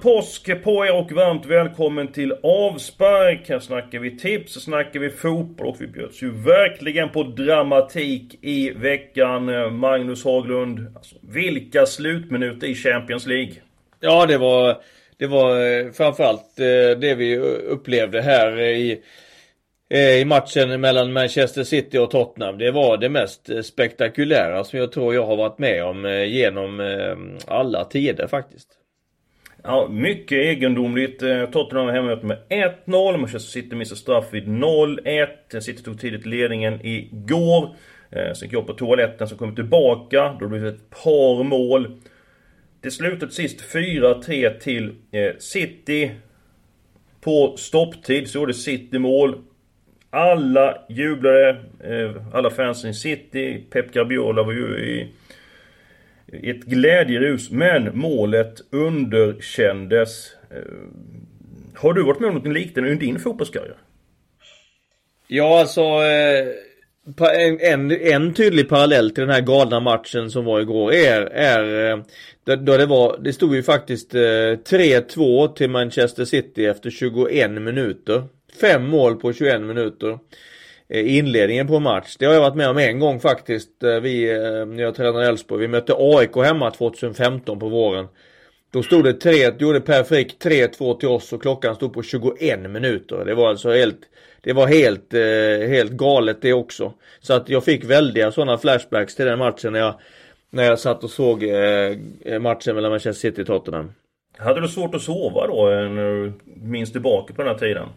Glad påsk på er och varmt välkommen till Avspark. Här snackar vi tips, här snackar vi fotboll och vi bjöds ju verkligen på dramatik i veckan. Eh, Magnus Haglund, alltså, vilka slutminuter i Champions League? Ja, det var, det var eh, framförallt eh, det vi upplevde här i, i matchen mellan Manchester City och Tottenham. Det var det mest spektakulära som jag tror jag har varit med om genom alla tider faktiskt. Ja, mycket egendomligt. Eh, Tottenham har hemma med 1-0. Manchester City missar straff vid 0-1. Eh, City tog tidigt ledningen igår. Eh, sen gick jag på toaletten, så kom tillbaka. Då blev det ett par mål. Det slutade sist 4-3 till City. På stopptid så gjorde City mål. Alla jublade. Alla fansen i City. Pep Guardiola var ju i ett glädjerus, men målet underkändes. Eh, har du varit med om något liknande under din fotbollskarriär? Ja, alltså... Eh, en, en, tydlig parallell till den här galna matchen som var igår är, är eh, då det var, det stod ju faktiskt 3-2 till Manchester City efter 21 minuter. Fem mål på 21 minuter. Eh, inledningen på en match. Det har jag varit med om en gång faktiskt. Eh, vi, eh, när jag tränade Elfsborg. Vi mötte AIK hemma 2015 på våren. Då stod det 3, gjorde Per Frick 3-2 till oss och klockan stod på 21 minuter. Det var alltså helt, det var helt, helt galet det också. Så att jag fick väldiga sådana flashbacks till den matchen när jag, när jag satt och såg matchen mellan Manchester City och Tottenham. Hade du svårt att sova då när du minns tillbaka på den här tiden?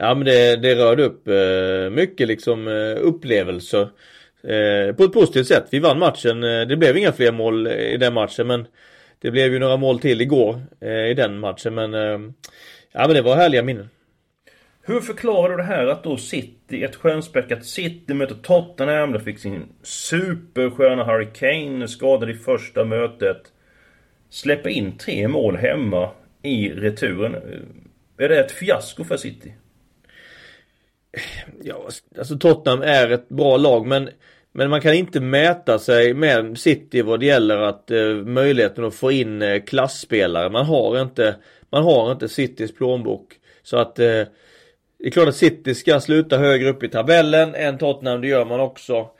Ja men det, det rörde upp eh, mycket liksom eh, upplevelser. Eh, på ett positivt sätt. Vi vann matchen. Eh, det blev inga fler mål i den matchen men det blev ju några mål till igår eh, i den matchen men eh, Ja men det var härliga minnen. Hur förklarar du det här att då City, ett skönspäckat City möter Tottenham, De fick sin Supersköna Harry Kane skadad i första mötet. Släpper in tre mål hemma i returen. Eh, är det ett fiasko för City? Ja, alltså Tottenham är ett bra lag men men man kan inte mäta sig med City vad det gäller att eh, möjligheten att få in eh, klassspelare. Man har inte Man har inte Citys plånbok. Så att eh, Det är klart att City ska sluta högre upp i tabellen än Tottenham, det gör man också.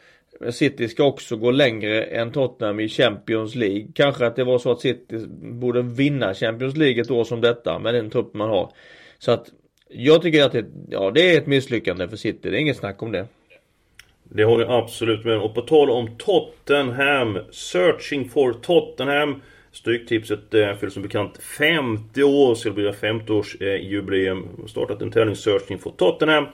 Men City ska också gå längre än Tottenham i Champions League. Kanske att det var så att City borde vinna Champions League ett år som detta med den trupp man har. Så att jag tycker att det, ja, det är ett misslyckande för City. Det är inget snack om det. Det håller jag absolut med Och på tal om Tottenham. Searching for Tottenham. Stryktipset eh, fyller som bekant 50 år. Så det blir 50 års eh, jubileum. Startat en tävling Searching for Tottenham.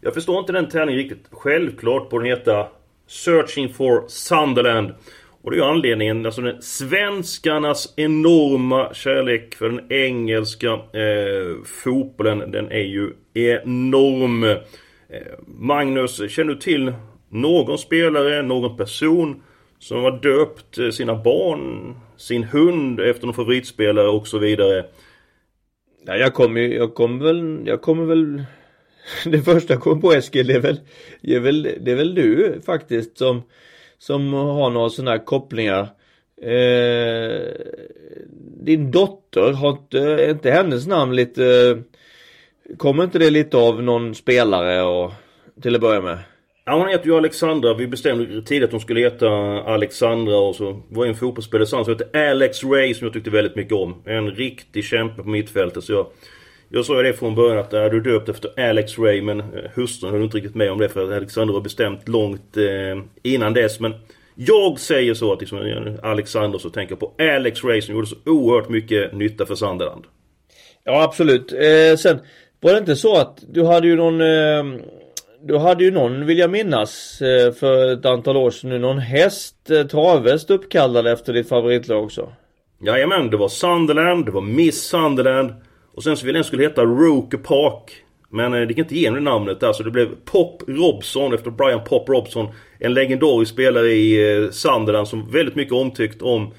Jag förstår inte den tävlingen riktigt. Självklart borde den heta Searching for Sunderland. Och det är anledningen, alltså den svenskarnas enorma kärlek för den engelska eh, fotbollen. Den är ju enorm. Eh, Magnus, känner du till någon spelare, någon person som har döpt eh, sina barn, sin hund efter någon favoritspelare och så vidare? Ja, jag kommer jag kommer väl, jag kommer väl Det första jag kom på Eskil, det är väl, det är väl, det är väl du faktiskt som som har några sådana här kopplingar. Eh, din dotter, har inte, är inte hennes namn lite... Kommer inte det lite av någon spelare och, till att börja med? Ja, hon heter ju Alexandra. Vi bestämde tidigt att hon skulle heta Alexandra och så var en fotbollsspelare som hette Alex Ray som jag tyckte väldigt mycket om. En riktig kämpe på mittfältet. Så jag, jag sa ju det från början att är du döpt efter Alex Ray men eh, hustrun höll inte riktigt med om det för Alexander var bestämt långt eh, innan dess. Men jag säger så att liksom, Alexander så tänker på Alex Ray som gjorde så oerhört mycket nytta för Sunderland. Ja absolut. Eh, sen var det inte så att du hade ju någon... Eh, du hade ju någon, vill jag minnas, eh, för ett antal år sedan nu, någon häst, eh, travhäst uppkallad efter ditt favoritlag också. Jajamän, det var Sunderland, det var Miss Sunderland. Och sen så ville den skulle heta Roker Park. Men det gick inte igenom det namnet där så det blev Pop Robson efter Brian Pop Robson. En legendarisk spelare i Sunderland som väldigt mycket omtyckt om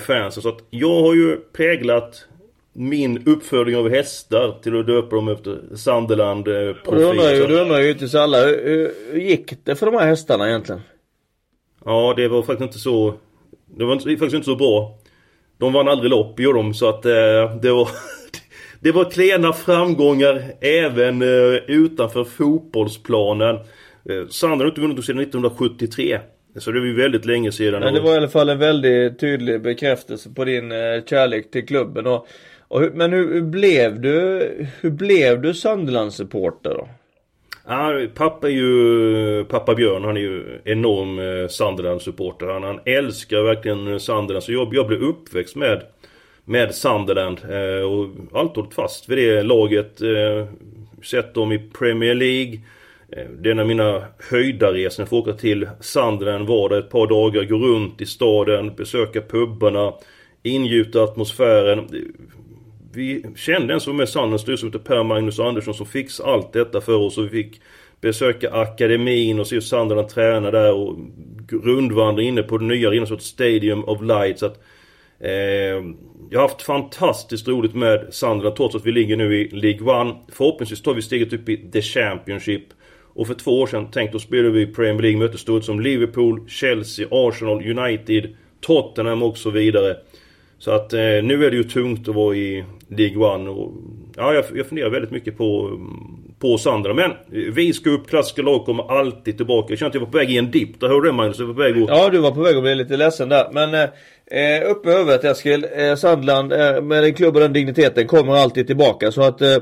fansen. Så att jag har ju präglat min uppfödning av hästar till att döpa dem efter Sunderland eh, Och du undrar ju, du undrar ju till alla, hur, gick det för de här hästarna egentligen? Ja, det var faktiskt inte så... Det var faktiskt inte så bra. De vann aldrig lopp, gjorde de, så att eh, det var... det var klena framgångar även eh, utanför fotbollsplanen. Eh, Sunderland har inte vunnit sedan 1973. Så det var ju väldigt länge sedan. Men det var i alla fall en väldigt tydlig bekräftelse på din eh, kärlek till klubben. Och hur, men hur, blev du, hur blev du Sunderland-supporter då? Ja, pappa är ju, pappa Björn han är ju enorm Sunderland-supporter. Han, han älskar verkligen Sunderland. Så jag, jag blev uppväxt med, med Sunderland. Eh, och allt hållit fast vid det laget. Eh, sett dem i Premier League. Eh, det är en av mina höjdarresor. Jag får åka till Sunderland vara där ett par dagar. Gå runt i staden, besöka pubbarna. Ingjuta atmosfären vi kände en som var med Sandens styrelse som heter Per Magnus Andersson som fixade allt detta för oss och vi fick besöka akademin och se hur Sunderland träna där och rundvandra inne på det nya arenan, Stadium of Light. Så att, Eh, jag har haft fantastiskt roligt med Sandra trots att vi ligger nu i League One. Förhoppningsvis tar vi steget upp i The Championship. Och för två år sedan tänkte oss spelade vi Premier League mötte stort som Liverpool, Chelsea, Arsenal, United, Tottenham och så vidare. Så att eh, nu är det ju tungt att vara i League One och ja, jag, jag funderar väldigt mycket på, mm, på Sandra. Men vi ska upp, klassiska lag kommer alltid tillbaka. Jag känner att jag var på väg i en dipp. Där hörde du Magnus? Jag var på väg att... Ja, du var på väg att bli lite ledsen där. Men eh, upp med huvudet Eskil. Eh, Sandland eh, med en klubb och den digniteten kommer alltid tillbaka. Så att eh,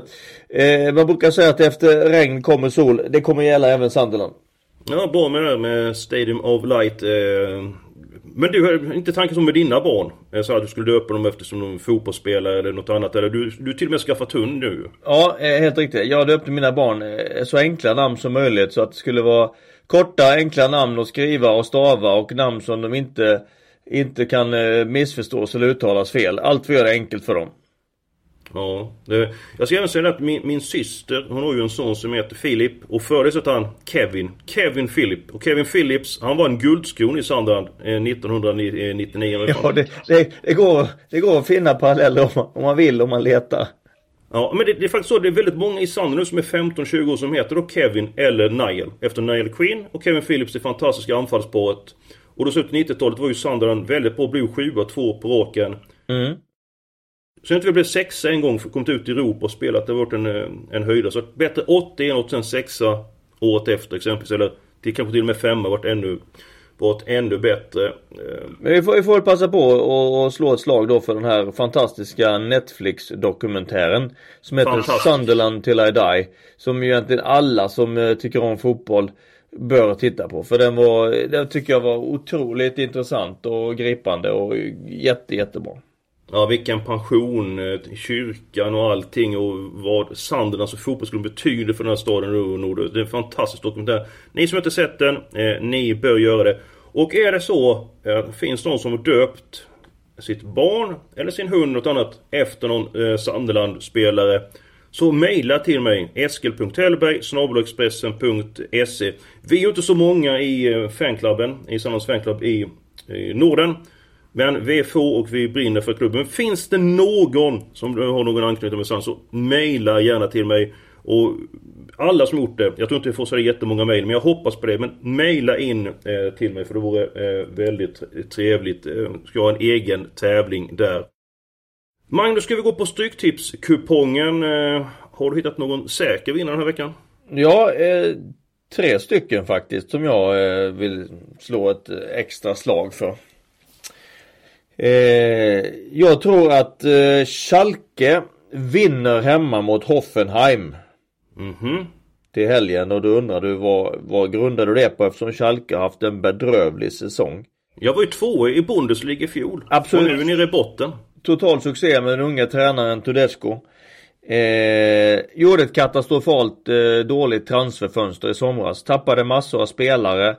eh, man brukar säga att efter regn kommer sol. Det kommer gälla även Sunderland. Ja, bra med det här med Stadium of Light. Men du har inte tanken som med dina barn? Eh, så att du skulle döpa dem eftersom de är fotbollsspelare eller något annat. Eller du, du till och med skaffat hund nu. Ja, eh, helt riktigt. Jag döpte mina barn eh, så enkla namn som möjligt. Så att det skulle vara korta, enkla namn att skriva och stava och namn som de inte, inte kan missförstås eller uttalas fel. Allt för att göra det enkelt för dem. Ja, det, jag ska även säga att min, min syster, hon har ju en son som heter Philip och före så han Kevin. Kevin Philip. Och Kevin Phillips, han var en guldskon i Sunderland eh, 1999. Ja, det, det, det, går, det går att finna paralleller om man, om man vill, om man letar. Ja, men det, det, är faktiskt så. Det är väldigt många i Sunderland nu som är 15-20 år som heter då Kevin eller Niall. Efter Niall Queen och Kevin Phillips, det fantastiska anfallsparet. Och då slutet 90-talet var ju Sunderland väldigt bra. Blev 7-2 på raken. Mm. Sen att vi blev sexa en gång, kommit ut i Europa och spelat. Det har varit en, eh, en höjda. Så bättre 80 än 86 sexa året efter exempelvis. Eller till kanske till och med femma varit ännu varit ännu bättre. Eh, Men vi får, vi får väl passa på och, slå ett slag då för den här fantastiska Netflix-dokumentären. Som heter Sunderland till I Die. Som ju egentligen alla som eh, tycker om fotboll bör titta på. För den var, den tycker jag var otroligt intressant och gripande och jätte, jättebra. Ja, vilken pension, eh, kyrkan och allting och vad sanden, alltså fotbollsklubben betyder för den här staden Nord. Det är en fantastisk dokumentär. Ni som inte sett den, eh, ni bör göra det. Och är det så, eh, finns någon som har döpt sitt barn eller sin hund något annat efter någon eh, Sunderland-spelare så mejla till mig eskil.hellberg Vi är ju inte så många i eh, fanklubben, i Sunderlands fanklubb i, i Norden. Men vi är få och vi brinner för klubben. Finns det någon som har någon anknytning med Sand så mejla gärna till mig. Och alla som gjort det, jag tror inte vi får så jättemånga mejl men jag hoppas på det. Men mejla in eh, till mig för det vore eh, väldigt trevligt. Eh, ska ha en egen tävling där. Magnus, ska vi gå på Stryktipskupongen? Eh, har du hittat någon säker vinnare den här veckan? Ja, eh, tre stycken faktiskt som jag eh, vill slå ett eh, extra slag för. Eh, jag tror att eh, Schalke vinner hemma mot Hoffenheim. Mhm. Till helgen och då undrar du vad, vad grundar du det på eftersom Schalke har haft en bedrövlig säsong? Jag var ju två i Bundesliga i fjol. Absolut. Och nu är nere i botten. Total succé med den unga tränaren Tedesco. Eh, gjorde ett katastrofalt eh, dåligt transferfönster i somras. Tappade massor av spelare.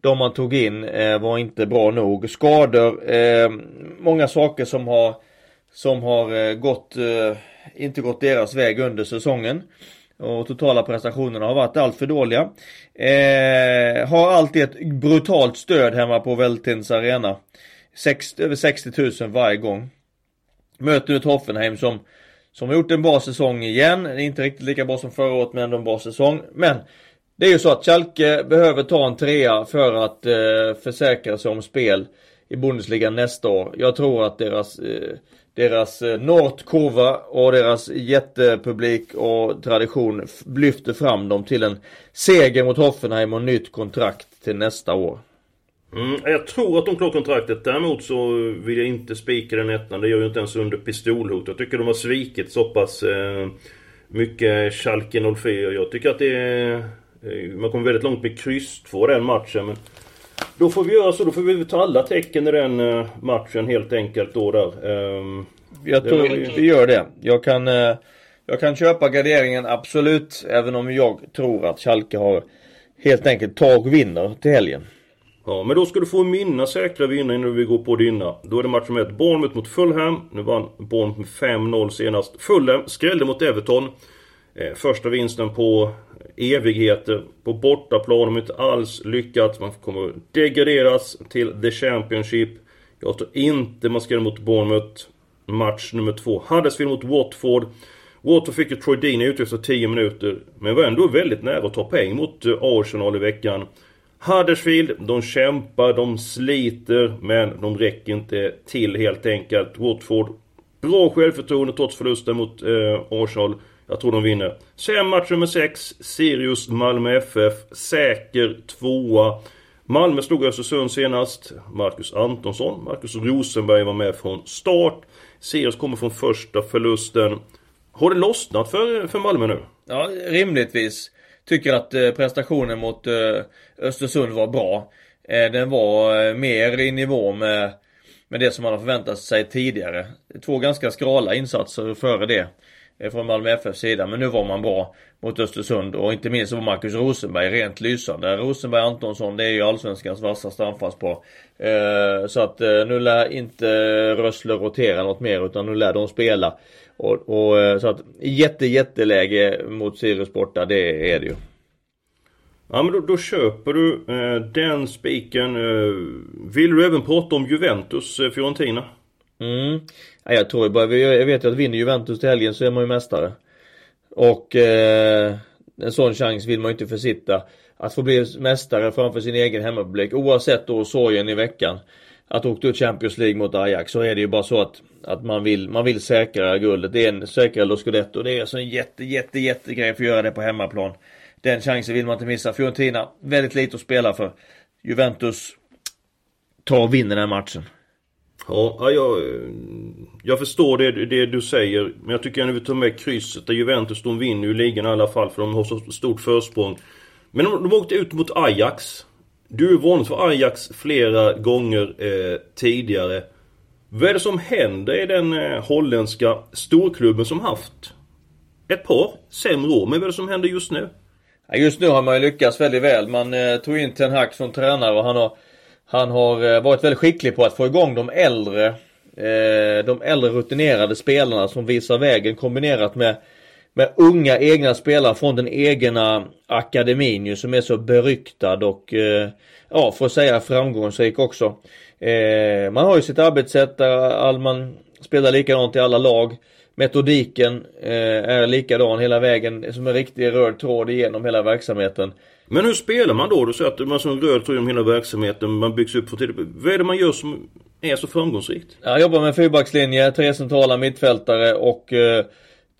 De man tog in eh, var inte bra nog. Skador. Eh, många saker som har som har eh, gått eh, inte gått deras väg under säsongen. Och totala prestationerna har varit allt för dåliga. Eh, har alltid ett brutalt stöd hemma på Veltins arena. 60, över 60 000 varje gång. Möter nu Hoffenheim som som har gjort en bra säsong igen. Inte riktigt lika bra som förra året men ändå en bra säsong. Men det är ju så att Schalke behöver ta en trea för att eh, försäkra sig om spel i Bundesliga nästa år. Jag tror att deras eh, deras eh, Nordkurva och deras jättepublik och tradition lyfter fram dem till en seger mot Hoffenheim och nytt kontrakt till nästa år. Mm, jag tror att de klarar kontraktet. Däremot så vill jag inte spika den ettan. Det gör ju inte ens under pistolhot. Jag tycker de har svikit så pass eh, mycket Schalke 04. Jag tycker att det är... Eh, man kommer väldigt långt med kryss 2 den matchen. Men då får vi göra så. Då får vi ta alla tecken i den eh, matchen helt enkelt då där. Um, jag tror vi gör det. Jag kan, uh, jag kan köpa garderingen absolut. Även om jag tror att Schalke har helt enkelt tag vinner till helgen. Ja, men då ska du få mina säkra vinnare innan vi går på dina. Då är det match med Bournemouth mot Fulham. Nu vann Bournemouth med 5-0 senast. Fulham skrällde mot Everton. Eh, första vinsten på evigheter. På bortaplan, de inte alls lyckats. Man kommer degraderas till The Championship. Jag tror inte man ska göra mot Bournemouth. Match nummer två. Huddersfield mot Watford. Watford fick ju Troy Deeney ut efter 10 minuter. Men var ändå väldigt nära att ta poäng mot eh, Arsenal i veckan. Huddersfield, de kämpar, de sliter, men de räcker inte till helt enkelt. Watford, bra självförtroende trots förlusten mot eh, Arsenal. Jag tror de vinner. Sen match nummer 6, Sirius Malmö FF. Säker tvåa. Malmö slog Östersund senast. Marcus Antonsson, Marcus Rosenberg var med från start. Sirius kommer från första förlusten. Har det lossnat för, för Malmö nu? Ja, rimligtvis. Tycker att eh, prestationen mot eh, Östersund var bra. Eh, den var mer i nivå med, med det som man har förväntat sig tidigare. Två ganska skrala insatser före det. Från Malmö FFs sida. Men nu var man bra mot Östersund och inte minst var Marcus Rosenberg rent lysande. Rosenberg Antonsson det är ju Allsvenskans vassaste anfallspar. Så att nu lär inte Rössler rotera något mer utan nu lär de spela. Och, och, eh, så att jätte jätteläge mot Sirius borta, det är det ju. Ja men då, då köper du eh, den spiken. Eh, vill du även prata om Juventus eh, Fiorentina? Mm. Nej, jag tror bara, jag vet ju att vinner Juventus till helgen så är man ju mästare. Och eh, en sån chans vill man ju inte försitta. Att få bli mästare framför sin egen hemmapublik oavsett då sorgen i veckan att åka ut Champions League mot Ajax så är det ju bara så att, att man, vill, man vill säkra guldet. Det är en säkra Lo Scudetto. Det är alltså en jätte, jätte, jätte grej för att göra det på hemmaplan. Den chansen vill man inte missa. Fiorentina, väldigt lite att spela för. Juventus tar och vinner den här matchen. Ja, jag, jag förstår det, det du säger. Men jag tycker att vi tar med krysset. Där Juventus, de vinner ju ligan i alla fall för de har så stort försprång. Men de, de åkte ut mot Ajax. Du är varnat för Ajax flera gånger eh, tidigare. Vad är det som händer i den eh, holländska storklubben som haft ett par sämre år? Men vad är det som händer just nu? just nu har man ju lyckats väldigt väl. Man eh, tog in Ten Hag som tränare och han har, han har eh, varit väldigt skicklig på att få igång de äldre eh, de äldre rutinerade spelarna som visar vägen kombinerat med med unga egna spelare från den egna akademin ju som är så beryktad och eh, ja, för att säga framgångsrik också. Man har ju sitt arbetssätt där man spelar likadant i alla lag. Metodiken är likadan hela vägen som en riktig röd tråd igenom hela verksamheten. Men hur spelar man då? Du säger att man som röd tråd genom hela verksamheten, man byggs upp för tidigt. Vad är det man gör som är så framgångsrikt? Jag jobbar med fyrbackslinje, tre centrala mittfältare och eh,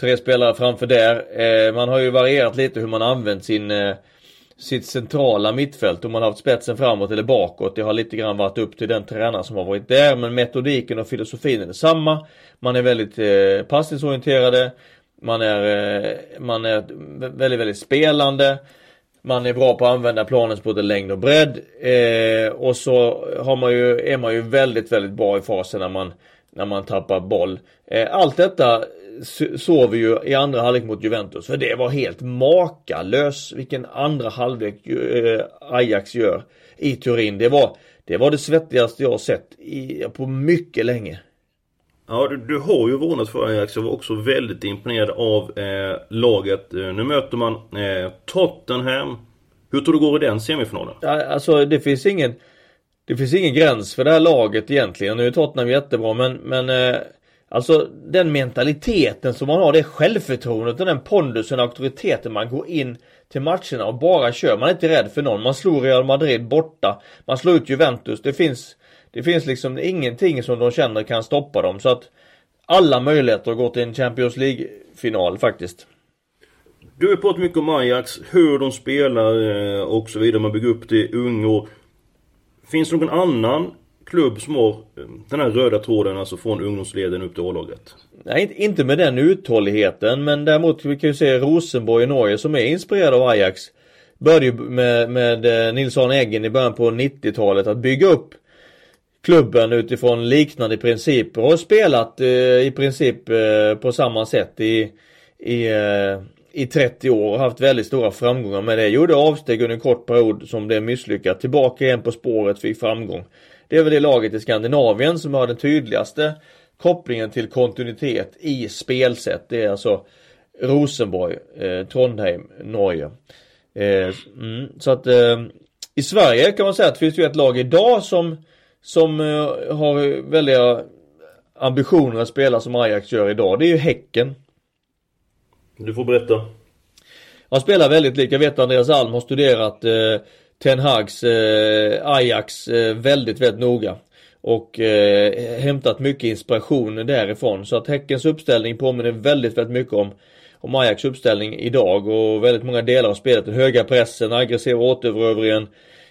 tre spelare framför där. Eh, man har ju varierat lite hur man använt sin eh, sitt centrala mittfält. Om man har haft spetsen framåt eller bakåt. Det har lite grann varit upp till den tränare som har varit där. Men metodiken och filosofin är detsamma. Man är väldigt eh, passningsorienterade. Man är, eh, man är väldigt, väldigt spelande. Man är bra på att använda planens både längd och bredd. Eh, och så har man ju, är man ju väldigt, väldigt bra i fasen när man, när man tappar boll. Eh, allt detta såg vi ju i andra halvlek mot Juventus. För det var helt makalös vilken andra halvlek eh, Ajax gör i Turin. Det var det, var det svettigaste jag sett i, på mycket länge. Ja, du, du har ju varnat för Ajax. Jag var också väldigt imponerad av eh, laget. Eh, nu möter man eh, Tottenham. Hur tror du går i den semifinalen? Ja, alltså det finns ingen Det finns ingen gräns för det här laget egentligen. Nu är Tottenham jättebra men, men eh, Alltså den mentaliteten som man har, det självförtroendet och den pondusen och auktoriteten man går in till matcherna och bara kör. Man är inte rädd för någon. Man slår Real Madrid borta. Man slår ut Juventus. Det finns det finns liksom ingenting som de känner kan stoppa dem. Så att alla möjligheter att gå till en Champions League-final faktiskt. Du har pratat mycket om Ajax, hur de spelar eh, och så vidare. Man bygger upp det i unga år. Finns det någon annan klubb som har eh, den här röda tråden, alltså från ungdomsleden upp till A-laget? Nej, inte med den uthålligheten, men däremot vi kan ju se Rosenborg i Norge som är inspirerad av Ajax. Började ju med, med eh, Nils Arne Eggen i början på 90-talet att bygga upp klubben utifrån liknande principer och spelat eh, i princip eh, på samma sätt i, i, eh, i 30 år och haft väldigt stora framgångar med det. Gjorde avsteg under en kort period som blev misslyckat. Tillbaka igen på spåret, fick framgång. Det är väl det laget i Skandinavien som har den tydligaste kopplingen till kontinuitet i spelsätt. Det är alltså Rosenborg, eh, Trondheim, Norge. Eh, mm, så att eh, i Sverige kan man säga att det finns ju ett lag idag som som eh, har väldiga ambitioner att spela som Ajax gör idag. Det är ju Häcken. Du får berätta. Han spelar väldigt lika. Jag vet att Andreas Alm har studerat eh, Ten Hags eh, Ajax eh, väldigt, väldigt noga. Och eh, hämtat mycket inspiration därifrån. Så att Häckens uppställning påminner väldigt, väldigt mycket om om Ajax uppställning idag och väldigt många delar av spelet. Den höga pressen, aggressiva återerövringen,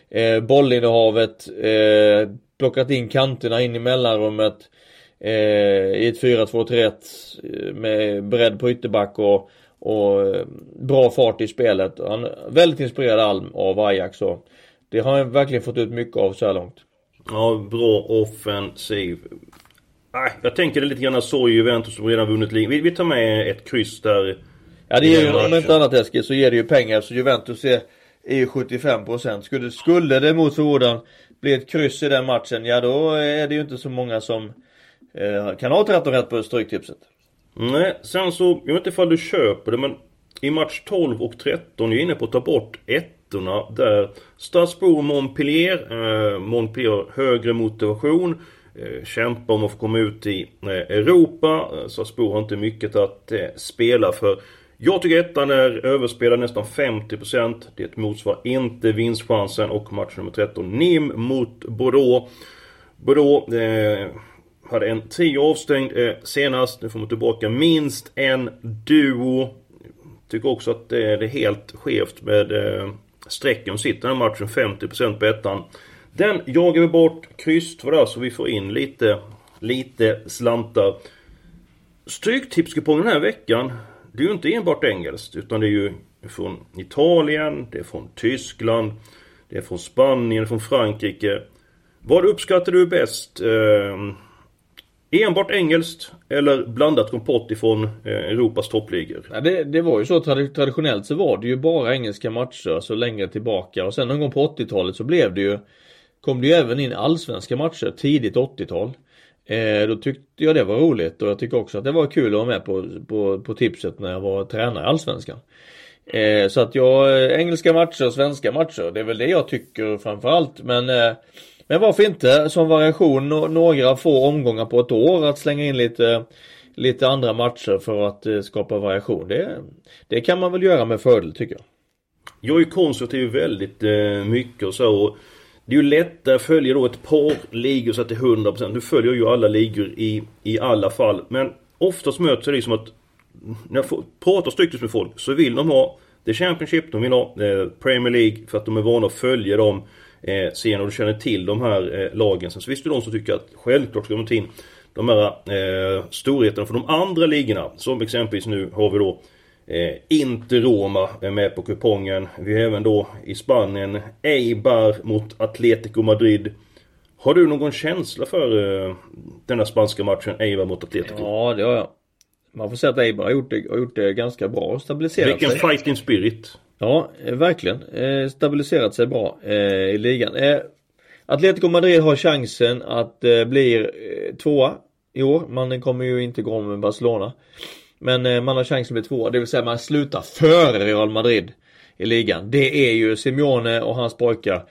eh, bollinnehavet, eh, plockat in kanterna in i mellanrummet eh, i ett 4-2-3-1 eh, med bredd på ytterback och, och eh, bra fart i spelet. Han är väldigt inspirerad Alm av Ajax och det har han verkligen fått ut mycket av så här långt. Ja, bra offensiv. Nej, jag tänker det lite grann så Juventus som redan vunnit ligan. Vi, vi tar med ett kryss där. Ja det ger ju, om inte annat Eskil, så ger det ju pengar. Så Juventus är, är ju 75% skulle, skulle det mot förmodan blir ett kryss i den matchen, ja då är det ju inte så många som eh, kan ha 13 rätt på Stryktipset. Nej, sen så, jag vet inte ifall du köper det men i match 12 och 13 är jag inne på att ta bort ettorna där Strasbourg Montpellier, eh, Montpellier högre motivation eh, Kämpa om att få komma ut i eh, Europa. Eh, Strasbourg har inte mycket att eh, spela för. Jag tycker ettan är överspelad nästan 50%. Det motsvarar inte vinstchansen och match nummer 13 NIM mot Bordeaux. Bordeaux eh, hade en trio avstängd eh, senast. Nu får man tillbaka minst en duo. Tycker också att det är helt skevt med eh, strecken sitter den här matchen 50% på ettan. Den jagar vi bort. Kryss var där så vi får in lite, lite slantar. Stryktipskupongen den här veckan det är ju inte enbart engelskt utan det är ju från Italien, det är från Tyskland, det är från Spanien, från Frankrike. Vad uppskattar du bäst? Eh, enbart engelskt eller blandat kompott ifrån eh, Europas toppligor? Ja, det, det, var ju så traditionellt så var det ju bara engelska matcher så länge tillbaka och sen någon gång på 80-talet så blev det ju Kom det ju även in allsvenska matcher tidigt 80-tal. Eh, då tyckte jag det var roligt och jag tycker också att det var kul att vara med på, på, på tipset när jag var tränare i Allsvenskan. Eh, så att jag, eh, engelska matcher och svenska matcher, det är väl det jag tycker framförallt. Men, eh, men varför inte som variation några få omgångar på ett år att slänga in lite, lite andra matcher för att eh, skapa variation. Det, det kan man väl göra med fördel tycker jag. Jag är konservativ väldigt eh, mycket och så. Det är ju lättare att följa då ett par ligor så att det är 100%. Nu följer ju alla ligor i, i alla fall. Men oftast möts det liksom att när jag pratar styckvis med folk så vill de ha The Championship, de vill ha eh, Premier League för att de är vana att följa dem eh, sen och de känner till de här eh, lagen. Sen så finns det de som tycker att självklart ska de ta in de här eh, storheterna från de andra ligorna. Som exempelvis nu har vi då Eh, inte Roma är med på kupongen. Vi har även då i Spanien Eibar mot Atletico Madrid. Har du någon känsla för eh, denna spanska matchen Eibar mot Atletico? Ja, det har jag. man får säga att Eibar har gjort det, har gjort det ganska bra och stabiliserat Vilken sig. fighting spirit. Ja, eh, verkligen. Eh, stabiliserat sig bra eh, i ligan. Eh, Atletico Madrid har chansen att eh, bli eh, tvåa i år. Man kommer ju inte gå om med Barcelona. Men eh, man har chansen att bli tvåa, det vill säga man slutar före Real Madrid i ligan. Det är ju Simeone och hans pojkar.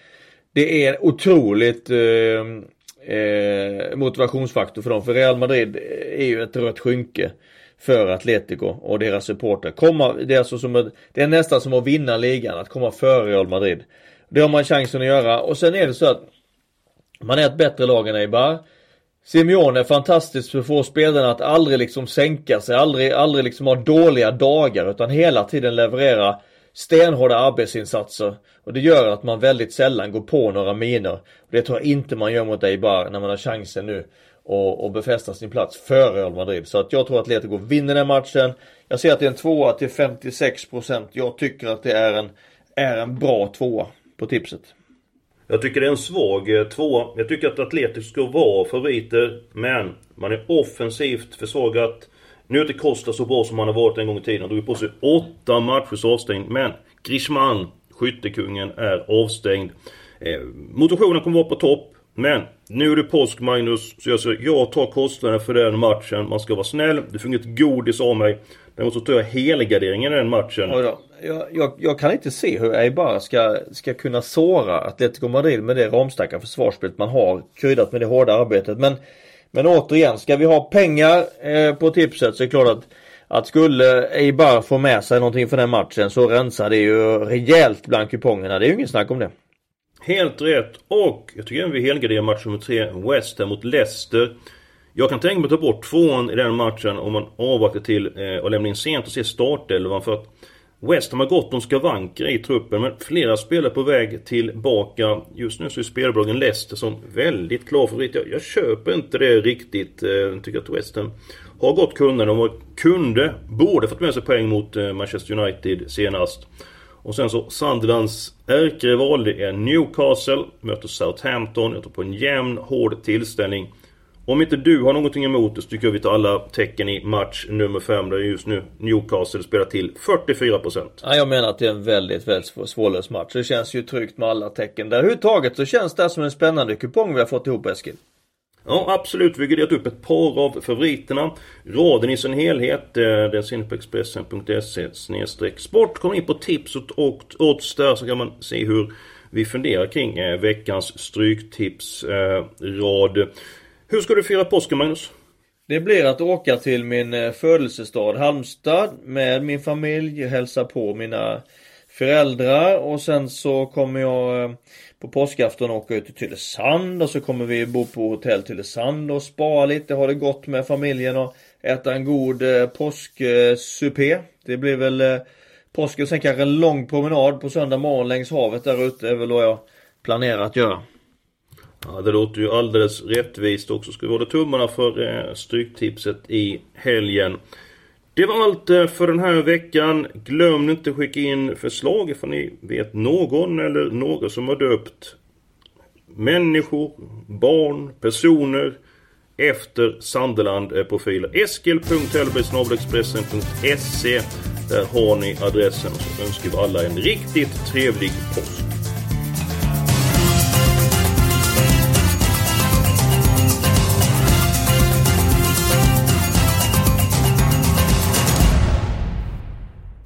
Det är otroligt eh, eh, motivationsfaktor för dem. För Real Madrid eh, är ju ett rött skynke för Atletico och deras supporter. Komma, det, är alltså som ett, det är nästan som att vinna ligan, att komma före Real Madrid. Det har man chansen att göra och sen är det så att man är ett bättre lag än Eibar. Simeone är fantastisk för att få spelarna att aldrig liksom sänka sig, aldrig, aldrig liksom ha dåliga dagar utan hela tiden leverera stenhårda arbetsinsatser. Och det gör att man väldigt sällan går på några miner. Det tror jag inte man gör mot Eibar när man har chansen nu och, och befästa sin plats före Real Madrid. Så att jag tror att Atletico vinner den matchen. Jag ser att det är en tvåa till 56%. Jag tycker att det är en, är en bra tvåa på tipset. Jag tycker det är en svag eh, tvåa. Jag tycker att Atletico ska vara favoriter. Men man är offensivt försvagat. Nu är inte Costa så bra som han har varit en gång i tiden. Han drog på sig åtta matchers avstängd. Men Griezmann, skyttekungen, är avstängd. Eh, motivationen kommer vara på topp. Men nu är det påsk Magnus. Så jag, säger, jag tar kostnaden för den matchen. Man ska vara snäll. Du får inget godis av mig. Däremot så tar jag helgarderingen i den matchen. Ja. Jag, jag, jag kan inte se hur Eibar ska, ska kunna såra Atletico Madrid med det ramstarka försvarsspelet man har kryddat med det hårda arbetet. Men, men återigen, ska vi ha pengar eh, på tipset så är det klart att att skulle Eibar få med sig någonting för den matchen så rensar det ju rejält bland kupongerna. Det är ju ingen snack om det. Helt rätt. Och jag tycker även vi helgarderar match nummer 3, West Ham mot Leicester. Jag kan tänka mig att ta bort tvåan i den matchen om man avvaktar till eh, och lämnar in sent och ser startelvan för att West Ham har gott om skavanker i truppen men flera spelare på väg tillbaka. Just nu så är spelbolagen Leicester som väldigt klar favorit. Jag, jag köper inte det riktigt. Eh, jag tycker att West Ham har gått kunnande De kunde, borde fått med sig poäng mot eh, Manchester United senast. Och sen så Sunderlands ärkerival det är Newcastle, möter Southampton. Jag tror på en jämn, hård tillställning. Om inte du har någonting emot det så tycker jag vi tar alla tecken i match nummer 5 där just nu Newcastle spelar till 44%. Ja, jag menar att det är en väldigt, väldigt svårlöst svårlös match. Det känns ju tryggt med alla tecken där. Överhuvudtaget så känns det här som en spännande kupong vi har fått ihop Eskil. Ja absolut, vi har graderat upp ett par av favoriterna. Raden i sin helhet, eh, den ser ni på Expressen.se sport. Kom in på tips och odds där så kan man se hur vi funderar kring eh, veckans stryktipsrad. Hur ska du fira påsken Magnus? Det blir att åka till min eh, födelsestad Halmstad med min familj, hälsa på mina föräldrar och sen så kommer jag eh, på påskafton åka ut till Tylösand och så kommer vi bo på hotell Tylösand och spara lite, ha det gott med familjen och äta en god eh, påsksupé. Det blir väl eh, påsk och sen kanske en lång promenad på söndag morgon längs havet där ute är väl vad jag planerar att göra. Ja, det låter ju alldeles rättvist också. Ska vi hålla tummarna för eh, Stryktipset i helgen. Det var allt eh, för den här veckan. Glöm inte att skicka in förslag ifall ni vet någon eller några som har döpt människor, barn, personer efter Sandeland-profiler. Eh, Eskil.hellbergsnabelexpressen.se Där har ni adressen så önskar vi alla en riktigt trevlig påsk.